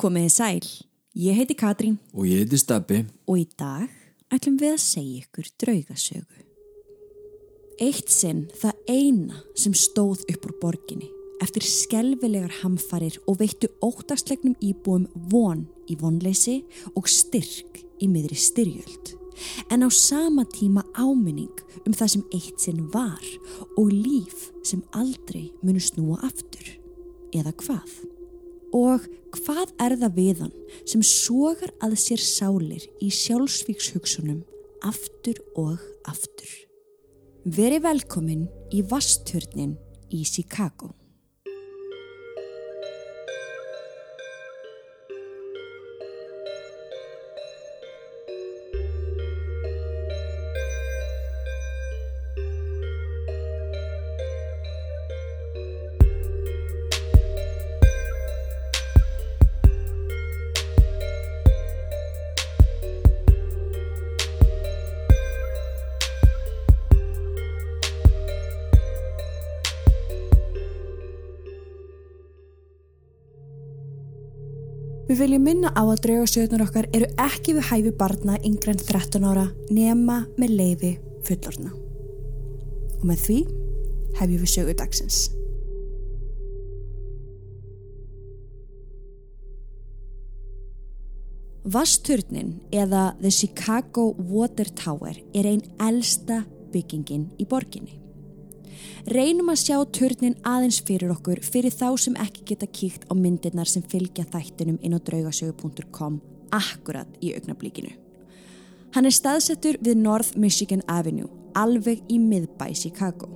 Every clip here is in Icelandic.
Komiði sæl, ég heiti Katrín Og ég heiti Stabbi. og í dag ætlum við að segja ykkur draugasögu. Eitt sinn það eina sem stóð upp úr borginni eftir skelvilegar hamfarir og veittu óttagslegnum íbúum von í vonleysi og styrk í miðri styrjöld. En á sama tíma áminning um það sem eitt sinn var og líf sem aldrei munu snúa aftur. Eða hvað? Og hvað er það við hann sem sogar að sér sálir í sjálfsvíkshugsunum aftur og aftur? Veri velkomin í Vastturnin í Chicago. Við viljum minna á að draugasögnar okkar eru ekki við hæfi barna yngre en 13 ára nema með leiði fullorna. Og með því hefjum við sögu dagsins. Vasturnin eða The Chicago Water Tower er einn elsta byggingin í borginni. Reynum að sjá turnin aðeins fyrir okkur fyrir þá sem ekki geta kíkt á myndirnar sem fylgja þættinum inn á draugasögu.com akkurat í augnablíkinu. Hann er staðsettur við North Michigan Avenue, alveg í miðbæ Chicago.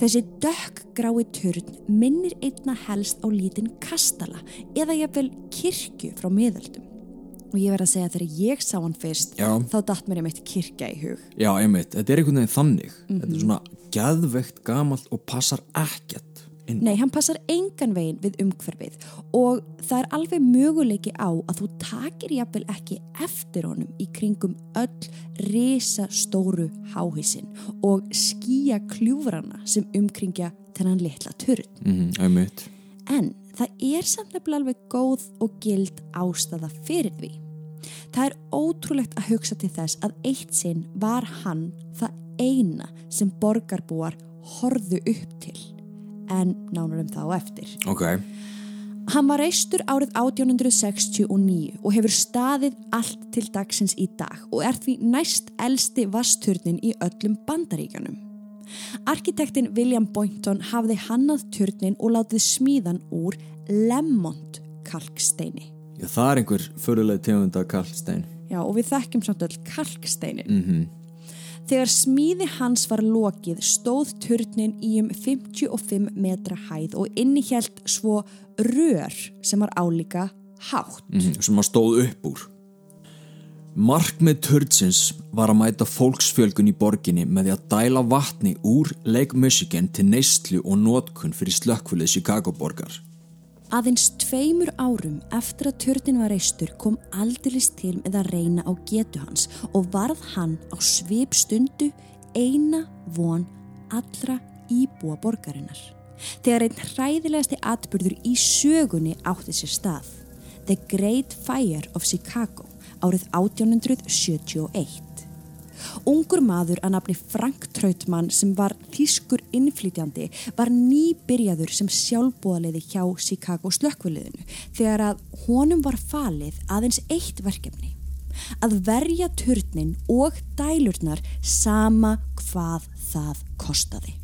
Þessi dökkgrái turn minnir einna helst á lítinn kastala eða jafnvel kirkju frá miðöldum. Og ég verð að segja að þegar ég sá hann fyrst, Já. þá datt mér einmitt kirkja í hug. Já, einmitt. Þetta er einhvern veginn þannig. Þetta er svona gæðveikt gamalt og passar ekkert inn. Nei, hann passar engan veginn við umhverfið og það er alveg möguleiki á að þú takir jafnvel ekki eftir honum í kringum öll risa stóru háhísin og skýja kljúfrana sem umkringja þennan litla turn. Mm einmitt. En það er samt nefnilega alveg góð og gild ástæða fyrir því. Það er ótrúlegt að hugsa til þess að eitt sinn var hann það eina sem borgarbúar horðu upp til. En nánar um það á eftir. Ok. Hann var reistur árið 1869 og hefur staðið allt til dagsins í dag og er því næst elsti vasturnin í öllum bandaríkanum. Arkitektin William Boynton hafði hannað turnin og látið smíðan úr Lemont kalksteini. Já, það er einhver fyrirlega tegunda kallstein. Já, og við þekkjum samt öll kalksteinin. Mm Þegar smíði hans var lokið stóð turnin í um 55 metra hæð og innihjælt svo rör sem var álíka hátt. Sem að stóð upp úr. Markmið turdsins var að mæta fólksfjölgun í borginni með því að dæla vatni úr Lake Michigan til neistlu og nótkunn fyrir slökkvölið Chicago borgar. Aðeins tveimur árum eftir að turnin var reistur kom aldilist til með að reyna á getu hans og varð hann á svip stundu eina von allra íbúa borgarinnar. Þegar einn hræðilegasti atbyrður í sögunni átti sér stað, The Great Fire of Chicago árið 1871. Ungur maður að nafni Frank Trautmann sem var þýskur innflytjandi var nýbyrjaður sem sjálfbúðaliði hjá Chicago slökkviliðinu þegar að honum var falið aðeins eitt verkefni. Að verja turnin og dælurnar sama hvað það kostaði.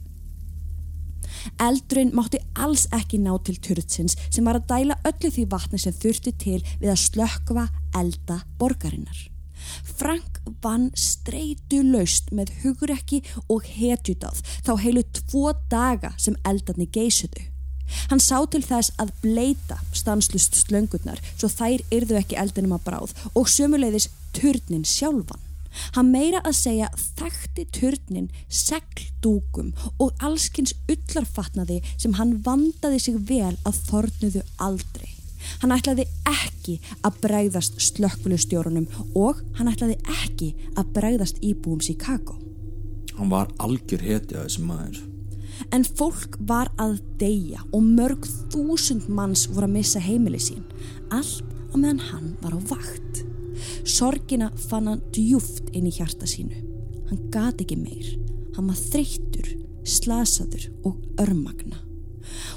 Eldurinn mátti alls ekki ná til turtsins sem var að dæla öllu því vatni sem þurfti til við að slökkva elda borgarinnar. Frank vann streitu laust með hugrekki og hetjudáð þá heilu tvo daga sem eldarni geysuðu. Hann sá til þess að bleita stanslust slöngurnar svo þær yrðu ekki eldinum að bráð og sömuleiðis turnin sjálfan. Hann meira að segja þekkti turnin segldúkum og allskins ullarfatnaði sem hann vandaði sig vel að þornuðu aldrei. Hann ætlaði ekki að bregðast slökkvölustjórunum og hann ætlaði ekki að bregðast íbúum Chicago. Hann var algjör heti að þessum maður. En fólk var að deyja og mörg þúsund manns voru að missa heimili sín. Allt á á meðan hann var á vakt. Sorgina fann hann djúft inn í hjarta sínu. Hann gati ekki meir. Hann var þreyttur, slasaður og örmagna.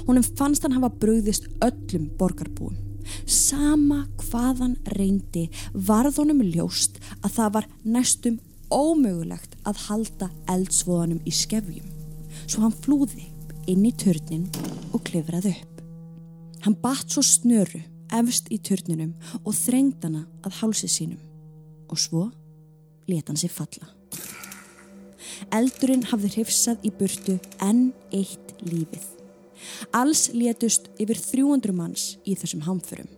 Húnum fannst hann hafa brugðist öllum borgarbúum. Sama hvaðan reyndi varð honum ljóst að það var næstum ómögulegt að halda eldsvoðanum í skefjum. Svo hann flúði inn í törnin og klifraði upp. Hann batt svo snöru efst í törninum og þrengd hana að hálsi sínum og svo leta hann sér falla. Eldurinn hafði hrifsað í burtu enn eitt lífið. Alls létust yfir 300 manns í þessum hamförum.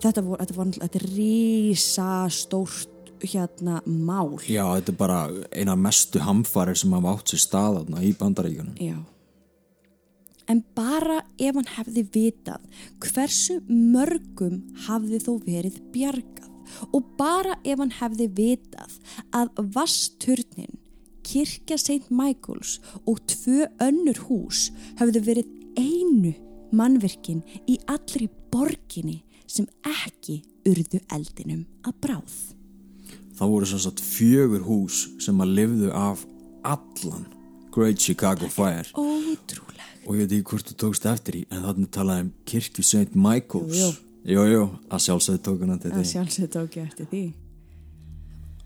Þetta voru, þetta voru, þetta er rísa stórt hérna mál. Já, þetta er bara eina mestu hamfarir sem hafa átt sér staðarna í bandaríkunum. Já. En bara ef hann hefði vitað hversu mörgum hafði þó verið bjargað og bara ef hann hefði vitað að Vasturnin, kirkja St. Michaels og tvö önnur hús hafði verið einu mannverkin í allri borginni sem ekki urðu eldinum að bráð. Það voru svo satt fjögur hús sem að lifðu af allan Great Chicago Fire Ótrúlega. Og ég veit ekki hvort þú tókst eftir í en þannig talaði um kirkju St. Michaels Jú, jú. Að sjálfsögðu tók hann eftir því sjálfsögðu tók ég eftir því.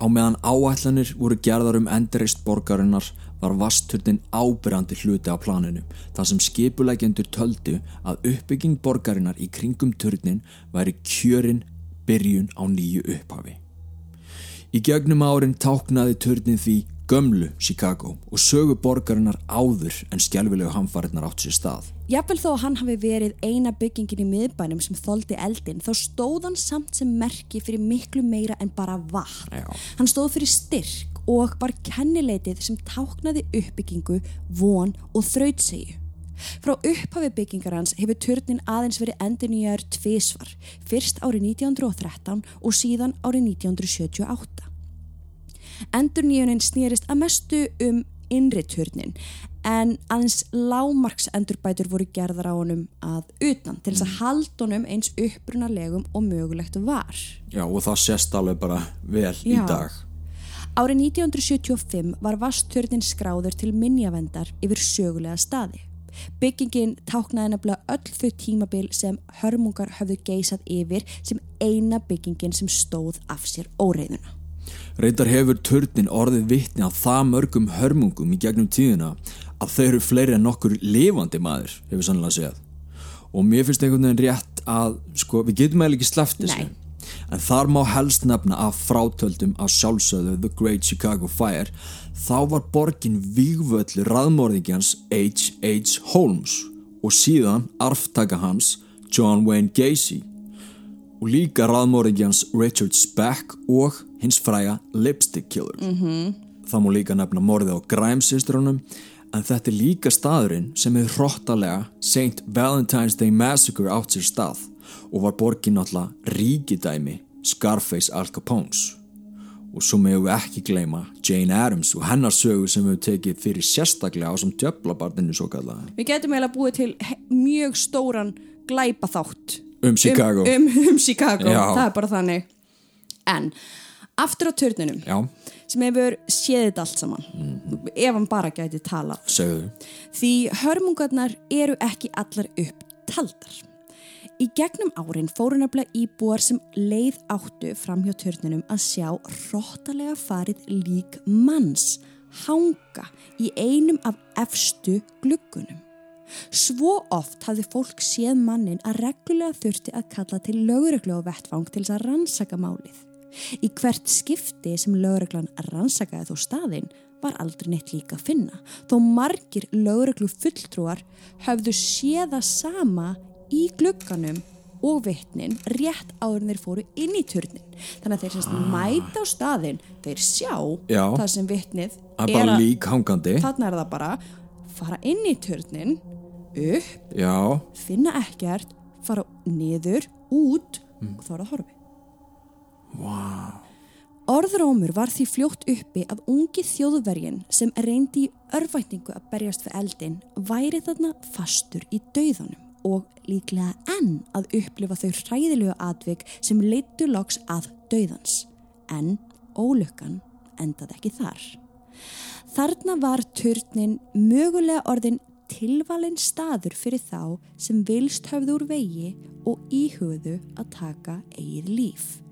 Á meðan áætlanir voru gerðar um endurist borgarinnar var vasturnin ábyrjandi hluti á planinu þar sem skipuleggjendur töldu að uppbygging borgarinnar í kringum turnin væri kjörin byrjun á nýju upphafi. Í gegnum árin táknaði turnin því gömlu Chicago og sögu borgarinnar áður en skjálfilegu hamfarinnar átt sér stað. Jafnvel þó að hann hafi verið eina byggingin í miðbænum sem þóldi eldin þá stóð hann samt sem merki fyrir miklu meira en bara vatn. Já. Hann stóð fyrir styrk og var kennileitið sem táknaði uppbyggingu, von og þrautsegu. Frá upphafi byggingar hans hefur turnin aðeins verið endurnýjar tvísvar, fyrst árið 1913 og síðan árið 1978. Endurnýjunin snýrist að mestu um innri turnin en aðeins lámarks endurbætur voru gerðar á honum að utan til þess að halda honum eins upprunalegum og mögulegt var. Já, og það sést alveg bara vel í Já. dag. Árið 1975 var vasturnin skráður til minjavendar yfir sögulega staði. Byggingin táknaði nefnilega öll þau tímabil sem hörmungar höfðu geisað yfir sem eina byggingin sem stóð af sér óreiðuna. Reyndar hefur turnin orðið vitni að það mörgum hörmungum í gegnum tíðina að þau eru fleiri en nokkur lifandi maður, hefur sannlega segjað. Og mér finnst einhvern veginn rétt að, sko, við getum eiginlega ekki sleppt þessu. En þar má helst nefna að frátöldum að sjálfsögðu The Great Chicago Fire þá var borgin vígvöllu raðmorðingjans H.H. Holmes og síðan arftaka hans John Wayne Gacy og líka raðmorðingjans Richard Speck og hins fræga Lipstick Killer. -hmm. Það má líka nefna morðið á Grimes-systrunum en þetta er líka staðurinn sem hefur hróttalega St. Valentine's Day Massacre átt sér stað og var borgin náttúrulega ríkidæmi Scarface Al Capone's. Og svo meðum við ekki gleyma Jane Addams og hennar sögu sem við tekið fyrir sérstaklega á sem djöflabarninu svo kallaða. Við getum eiginlega búið til mjög stóran glæpa þátt Um Chicago. um, um, um Chicago, það er bara þannig en aftur á turninum Já, sem hefur séð þetta allt saman. Ef hann bara gæti talað. Segðu. því hörmungarnar eru ekki allar upptaldar í gegnum árin fóru nefnilega íbúar sem leið áttu fram hjá turninum að sjá hróttalega farið lík manns hanga í einum af efstu gluggunum. Svo oft hafði fólk séð mannin að reglulega þurfti að kalla til lögreglu á vettvang til þess að rannsaka málið. Í hvert skipti sem lögreglan rannsakaði þó staðinn var aldrei neitt líka að finna, þó margir lögreglu fulltrúar höfðu séða sama í glugganum og vittnin rétt áður en þeir fóru inn í turnin. Þannig að þeir semst mæta á staðinn, þeir sjá Já. það sem vittnið er bara lík hangandi. þarna er það bara fara inn í turnin upp, Já, finna ekkert fara niður, út og þá er það horfi wow. Orðrómur var því fljótt uppi að ungi þjóðvergin sem reyndi í örvæntingu að berjast fyrir eldin væri þarna fastur í dauðanum og líklega enn að upplifa þau hræðilegu atvik sem leittu loks að dauðans. En ólukkan endaði ekki þar. Þarna var turnin mögulega orðin tilvalin staður fyrir þá sem vilst höfðu úr vegi og íhugðu að taka eigið líf.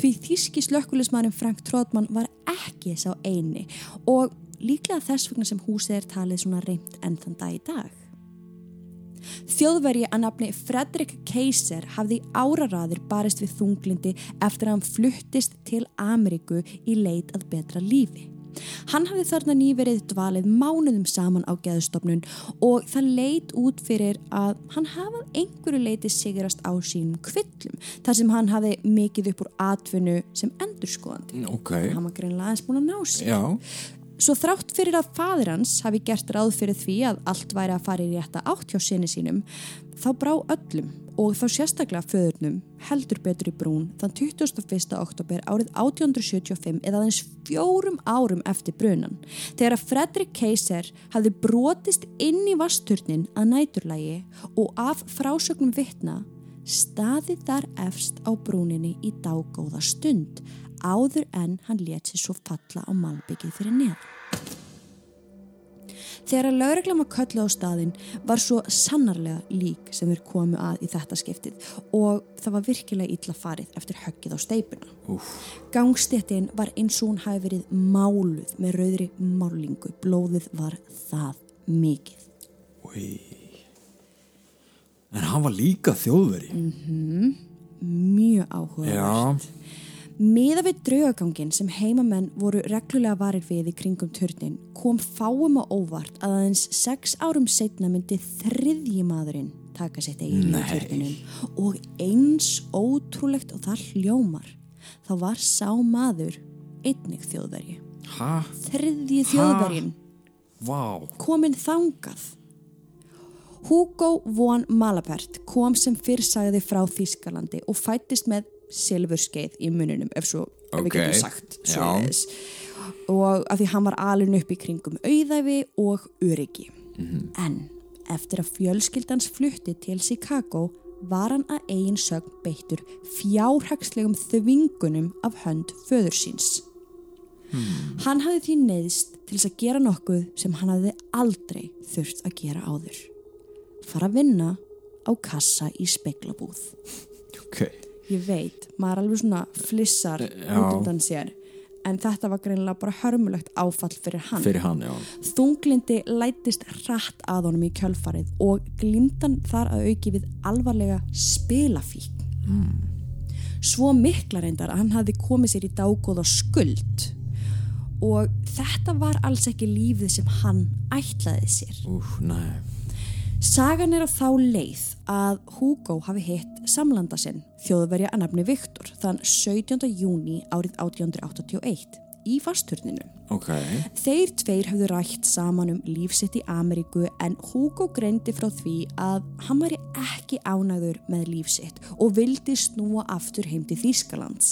Því þíski slökkulismannin Frank Tróðmann var ekki sá eini og líklega þess vegna sem húsið er talið svona reynd enn þann dag í dag. Þjóðvergi að nafni Fredrik Keiser hafði áraraður barist við þunglindi eftir að hann fluttist til Ameríku í leit að betra lífi. Hann hafði þarna nýverið dvalið mánuðum saman á geðstofnun og það leit út fyrir að hann hafað einhverju leiti sigurast á sínum kvillum þar sem hann hafði mikið upp úr atvinnu sem endurskoðandi. Ok. Hann var greinlega aðeins búin að ná sig. Já. Svo þrátt fyrir að fadir hans hafi gert ráð fyrir því að allt væri að fara í rétta átt hjá sinni sínum, þá brá öllum og þá sérstaklega föðurnum heldur betur í brún þann 21. oktober árið 1875 eða aðeins fjórum árum eftir brunan þegar að Fredrik Keiser hafði brotist inn í vasturnin að næturlægi og af frásögnum vittna staðið þar efst á brúninni í dágóða stund áður en hann let sér svo falla á malbyggið fyrir neðan. Þegar að lauruglam að köllu á staðin var svo sannarlega lík sem þeir komu að í þetta skiptið og það var virkilega illa farið eftir höggið á steipuna. Úf. Gangstéttin var eins og hún hafi verið máluð með rauðri málingu. Blóðið var það mikið. Úi. En hann var líka þjóðveri. Mjög áhugavert. Miða við draugagangin sem heimamenn voru reglulega varir við í kringum turnin kom fáum á óvart að aðeins sex árum setna myndi þriðji maðurinn taka sitt eigin í Nei. turninum og eins ótrúlegt og það hljómar þá var sá maður einnig þjóðveri. Þriðji þjóðverinn Vá. kominn þangað. Hugo von Malapert kom sem fyrr sagði frá Þískalandi og fættist með silfurskeið í mununum ef svo ef við getum sagt já. svoleiðis. og af því hann var alin upp í kringum auðæfi og öryggi en eftir að fjölskyldans flutti til Chicago var hann að eigin sögn beittur fjárhagslegum þvingunum af hönd föður síns Hann hafði því neyðst til þess að gera nokkuð sem hann hafði aldrei þurft að gera áður. Fara að vinna á kassa í speklabúð. Ok. Ég veit, maður alveg svona flissar Já. út undan sér. En þetta var greinilega bara hörmulegt áfall fyrir hann. Fyrir hann. Þunglindi lætist hratt að honum í kjölfarið og glimtan þar að auki við alvarlega spilafík. Svo mikla reyndar að hann hafði komið sér í dágóða skuld og þetta var alls ekki lífið sem hann ætlaði sér. Úf, nei. Sagan er á þá leið að Hugo hafi hitt samlanda sinn, þjóðverja að nafni Viktor, þann 17. júni árið 1881 í fasturninu. Ok. Þeir tveir hafðu rætt saman um lífsitt í Ameríku en Hugo greindi frá því að hann væri ekki ánægður með lífsitt og vildi snúa aftur heim til Þýskalands.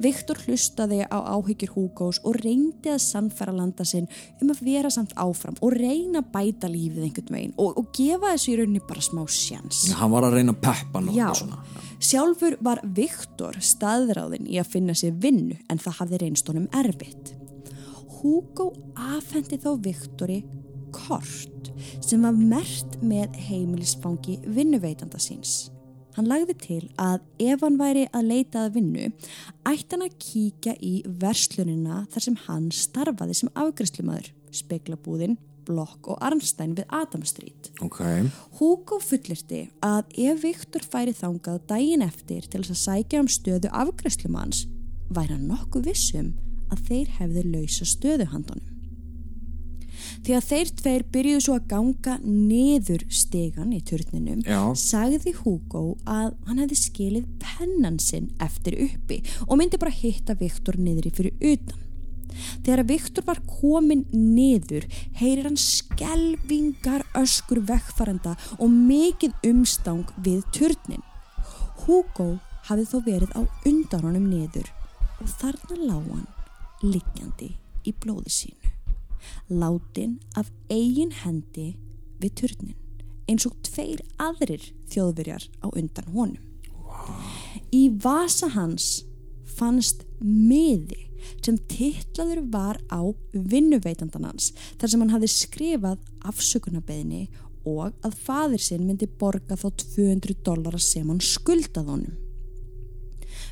Viktor hlustaði á áhyggjur Hugos og reyndi að sannfæra landa sinn um að vera samt áfram og reyna að bæta lífið einhvern veginn og, og gefa þessu í rauninni bara smá sjans. Hann var að reyna að peppa eitthvað svona. sjálfur var Viktor staðráðin í að finna sér vinnu en það hafði reynst honum erfitt. Hugo afhendi þá Viktori kort sem var mert með heimilisfangi vinnuveitanda síns. Hann lagði til að ef hann væri að leita að vinnu, ætti hann að kíkja í verslunina þar sem hann starfaði sem afgriðslumadur, speklabúðin, blokk og Arnstein við Adam Street. Ok. Hugo fullirti að ef Viktor færi þangað daginn eftir til þess að sækja um stöðu afgræslumanns væri hann nokkuð vissum að þeir hefðu lausa stöðu handunum. Því að þeir tveir byrjuðu svo að ganga neður stegan í turninum Já. sagði Hugo að hann hefði skilið pennan sinn eftir uppi og myndi bara hitta Viktor niður í fyrir utan. Þegar Viktor var komin niður heyrir hann skelvingar öskur vekkfarenda og mikið umstang við turnin. Hugo hafði þó verið á undan honum niður og þarna lá hann liggjandi í blóði sínu. Látin af eigin hendi við turnin eins og tveir aðrir þjóðverjar á undan honum. Í vasa hans fannst miði sem titlaður var á vinnuveitandan hans þar sem hann hafði skrifað afsökunarbeðni og að fadir sinn myndi borga þá 200 dólara sem hann skuldað honum.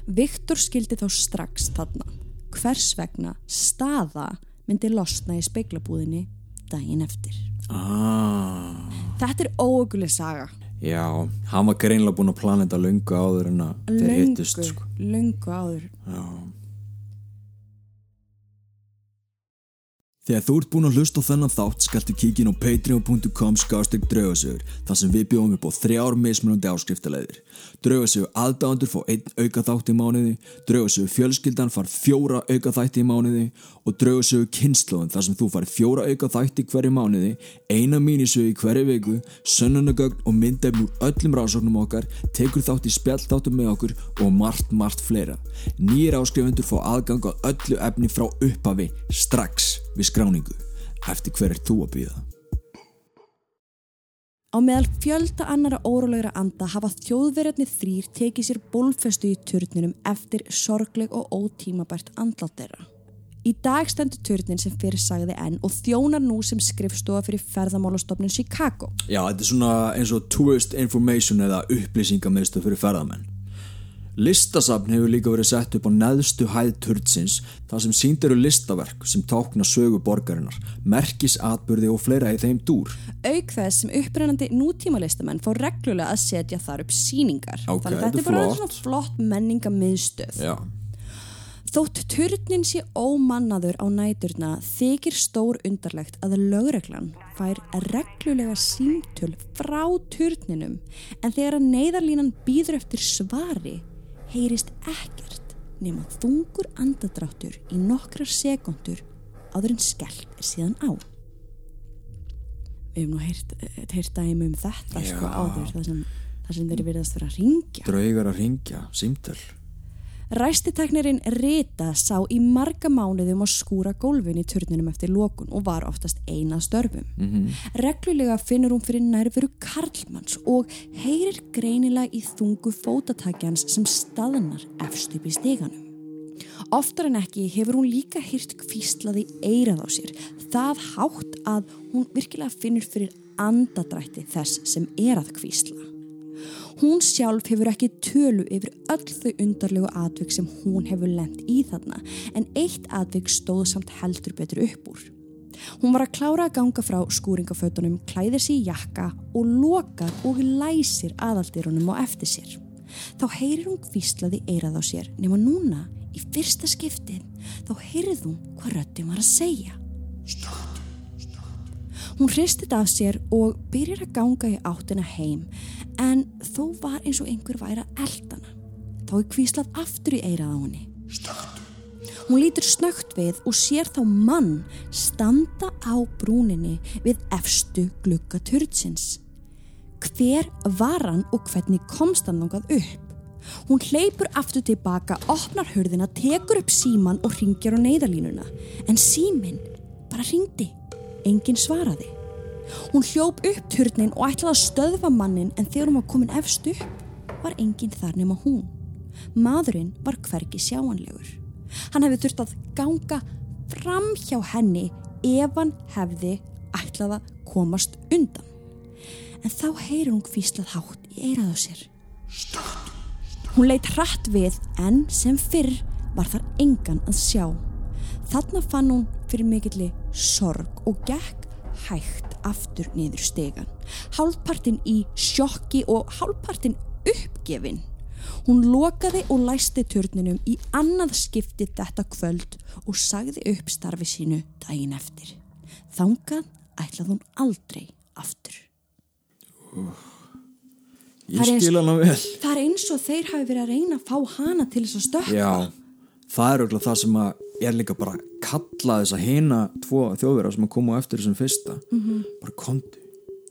Viktor skildi þá strax þarna hvers vegna staða myndi losna í speiklabúðinni daginn eftir. Ah, Þetta er óöguleg saga. já, hann var greinlega búin að plana þetta löngu áður en að þeir hittust sko. löngu áður. Já. Þegar þú ert búin að hlusta á þennan þátt skaltu kíkin á patreon.com skásteg draugasögur þar sem við bjóðum upp á þrjár mismunandi áskriftaleiðir. Draugasögur aðdándur fá einn auka þátt í mánuði, draugasögur fjölskyldan far fjóra auka þætti í mánuði og draugasögur kynnslóðin þar sem þú far fjóra auka þætti hverju mánuði, eina mínisögu í hverju viku, sönnunagögn og myndefn úr öllum rásóknum okkar, tekur þátt í spjallþáttum með okkur og margt, margt fleira. Nýjir áskrifundur fá aðgang á öllu efni frá upphafi strax við skráningu. Eftir hver er þú að býða? Á meðal fjölda annara órólegra anda hafa þjóðverjarnir þrýr tekið sér bólfestu í turninum eftir sorgleg og ótímabært andlátt þeirra. Í dag stendur turnin sem fyrir sagði enn og þjónar nú sem skrifstofa fyrir ferðamálastofnun Chicago. Já, þetta er svona eins og tourist information eða upplýsingamöðstu fyrir ferðamenn. Listasafn hefur líka verið sett upp á neðstu hæð turtsins þar sem sínd eru listaverk sem tákna sögu borgarinnar, merkisatburði og fleira í þeim dúr. Auk þess sem upprennandi nútímalistamenn fór reglulega að setja þar upp síningar. Ok, Þannig að þetta er bara svona flott menningamiðstöð. Já. Þótt turnin sé ómannaður á næturna þykir stór undarlegt að lögreglan fær reglulega símtöl frá turninum en þegar að neyðarlínan býður eftir svari heyrist ekkert nema þungur andadráttur í nokkrar sekundur áður en skellt er síðan á. Við hefum nú heyrt, eh, heyrt dæmi um þetta sko Já. áður þar sem, sem þeir verðast vera að ringja. Draugar að ringja, símtöl. Ræstiteknirinn Rita sá í marga mánuðum að skúra gólfin í turninum eftir lokun og var oftast einað störfum. Mhm. Reglulega finnur hún fyrir nærveru Karlmanns og heyrir greinilega í þungu fótatakjans sem staðnar efst upp í steganum. Oftar en ekki hefur hún líka hýrt kvíslaði eirað á sér. Það hátt að hún virkilega finnur fyrir andadrætti þess sem er að kvísla. Hún sjálf hefur ekki tölu yfir öll þau undarlegu atvik sem hún hefur lent í þarna en eitt atvik stóð samt heldur betur upp úr. Hún var að klára að ganga frá skúringafötunum, klæðir sér í jakka og lokar og læsir aðaldirunum á eftir sér. Þá heyrir hún kvíslaði eirað á sér nema núna í fyrsta skiptið þá heyrið hún hvað röddin var að segja. Hún hristið af sér og byrjar að ganga í áttina heim en þó var eins og einhver væri að eldana. Þá er kvíslað aftur í eirað á henni. Hún lítur snögt við og sér þá mann standa á brúninni við efstu glugga turtsins. Hver var hann og hvernig komst hann þangað upp? Hún hleypur aftur tilbaka, opnar hurðina, tekur upp síman og ringjar á neyðalínuna. En símin bara ringdi. Engin svaraði. Hún hljóp upp turnin og ætlaði að stöðva mannin en þegar hún var komin efst upp var engin þar nema hún. Maðurinn var hvergi sjáanlegur. Hann hefði þurft að ganga fram hjá henni ef hann hefði ætlað að komast undan. En þá heyrir hún kvíslað hátt í eirað á sér. Hún leitt hratt við en sem fyrr var þar engan að sjá. Þarna fann hún fyrir mikilli sorg og gekk hægt aftur niður stegan. Hálfpartin í sjokki og hálfpartin uppgefin. Hún lokaði og læsti turninum í annað skiptið þetta kvöld og sagði upp starfi sínu daginn eftir. Þangað ætlaði hún aldrei aftur. Ég er eins- skil hana vel. Það er eins og þeir hafi verið að reyna að fá hana til þess að stökka. Já, það er auðvitað það sem að er líka bara að kalla þess að hina tvo þjóðverða sem að koma á eftir þessum fyrsta. -hmm. Bara kontu,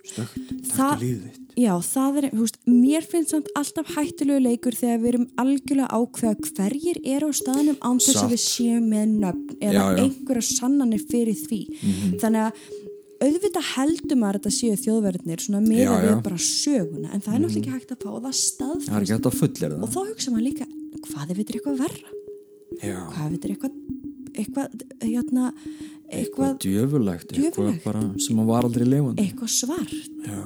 stöktu, Það- takk lífið þitt. Já, það er, veist, mér finnst samt alltaf hættulegu leikur þegar við erum algjörlega ákveða hverjir eru á staðnum án þess að við séum með nöfn eða Já, já. einhverja sannanir fyrir því. Þannig að auðvitað heldur maður að þetta séu þjóðverðinir svona meira Já, við já. bara söguna en það er náttúrulega ekki hægt að fá það það er staðfest ekki hægt að fullir og þá hugsa maður líka hvað ef þetta er eitthvað verra já, hvað ef þetta er eitthvað eitthvað, hérna, eitthvað, djöfulegt eitthvað Djöfulegt. bara sem hann var aldrei lifandi. Eitthvað svart. Já.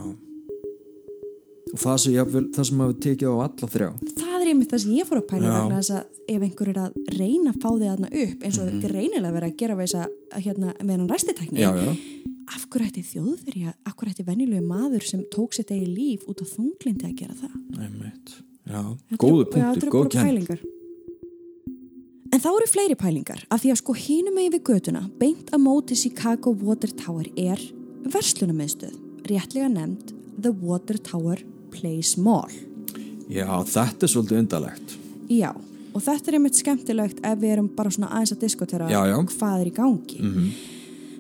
Og það sem, jafnvel, það sem hafi tekið á alla þrjá. Það er einmitt það sem ég fór að pæla að ef einhver er að reyna að fá þig þarna upp eins og þetta er reynilega verið að gera við þess að hérna, með hann ræstitækni já, já, af hverju ætti þjóðverja, af hverju ætti venjulegu maður sem tók sitt eigi líf út á þunglindi að gera það? Já, góðu eru- já, þetta punktur, góð pælingar. En þá eru fleiri pælingar af því að sko hinum megin við götuna beint að móti Chicago Water Tower er verslunarmiðstöð, réttlega nefnd The Water Tower Place Mall. já, þetta er svolítið undalegt Já, og þetta er einmitt skemmtilegt ef við erum bara svona aðeins að diskotera Já, já. hvað er í gangi. Mhm.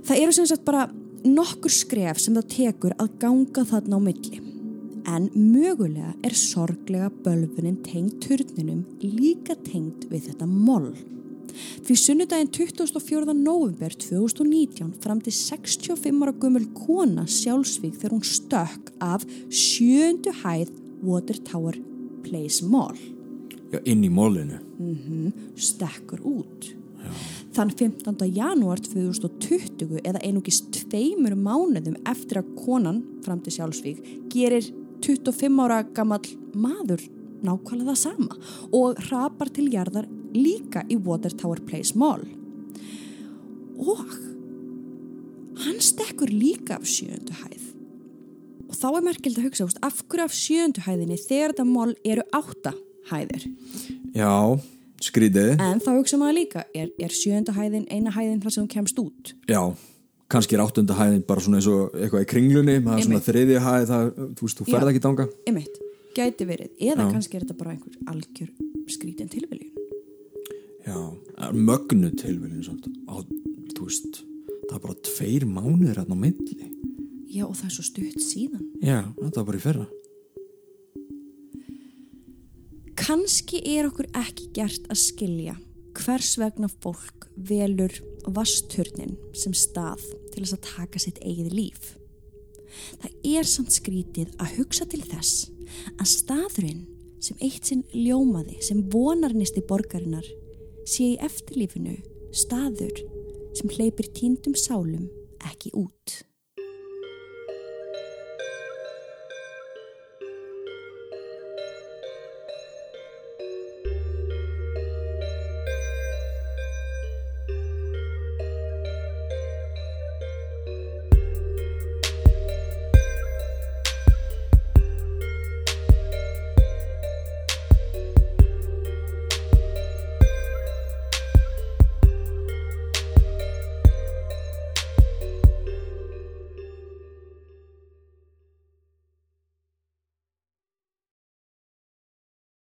Það eru sem sagt bara nokkur skref sem það tekur að ganga þarna á milli. En mögulega er sorglega bölfunin tengd turninum líka tengd við þetta moll. Því sunnudaginn 24. november 2019 fram til 65 ára gömul kona sjálfsvík þegar hún stökk af sjöndu hæð Water Tower Place Mall já, inn í mólinu stekkur út. Þann 15. janúar 2020 eða einugis tveimur mánuðum eftir að konan fram til sjálfsvík gerir 25 ára gamall maður nákvæmlega það sama og hrapar til jarðar líka í Water Tower Place Mall. Og hann stekkur líka af sjöndu hæð. Og þá er merkild að hugsa, úst, af hverju af sjöndu hæðinni þegar þetta mall eru átta hæðir? já, skrítið En þá hugsa maður líka, er, er sjönda hæðin eina hæðin þar sem hún kemst út? já, kannski er áttunda hæðin bara svona eins og eitthvað í kringlunni það er svona þriðja hæð, það, þú veist, þú ferð ekki danga Einmitt, gæti verið. Eða Já. kannski er þetta bara einhver algjör skrítin tilviljun. já, mögnu tilviljun samt. á, þú veist það er bara tveir mánuðir hérna á milli Já, og það er svo stutt síðan. já, þetta var bara í fyrra Kannski er okkur ekki gert að skilja hvers vegna fólk velur vasturnin sem stað til þess að taka sitt eigið líf. Það er samt skrítið að hugsa til þess að staðurinn sem eitt sinn ljómaði sem vonarnisti borgarinnar sé í eftirlífinu staður sem hleypir tíndum sálum ekki út.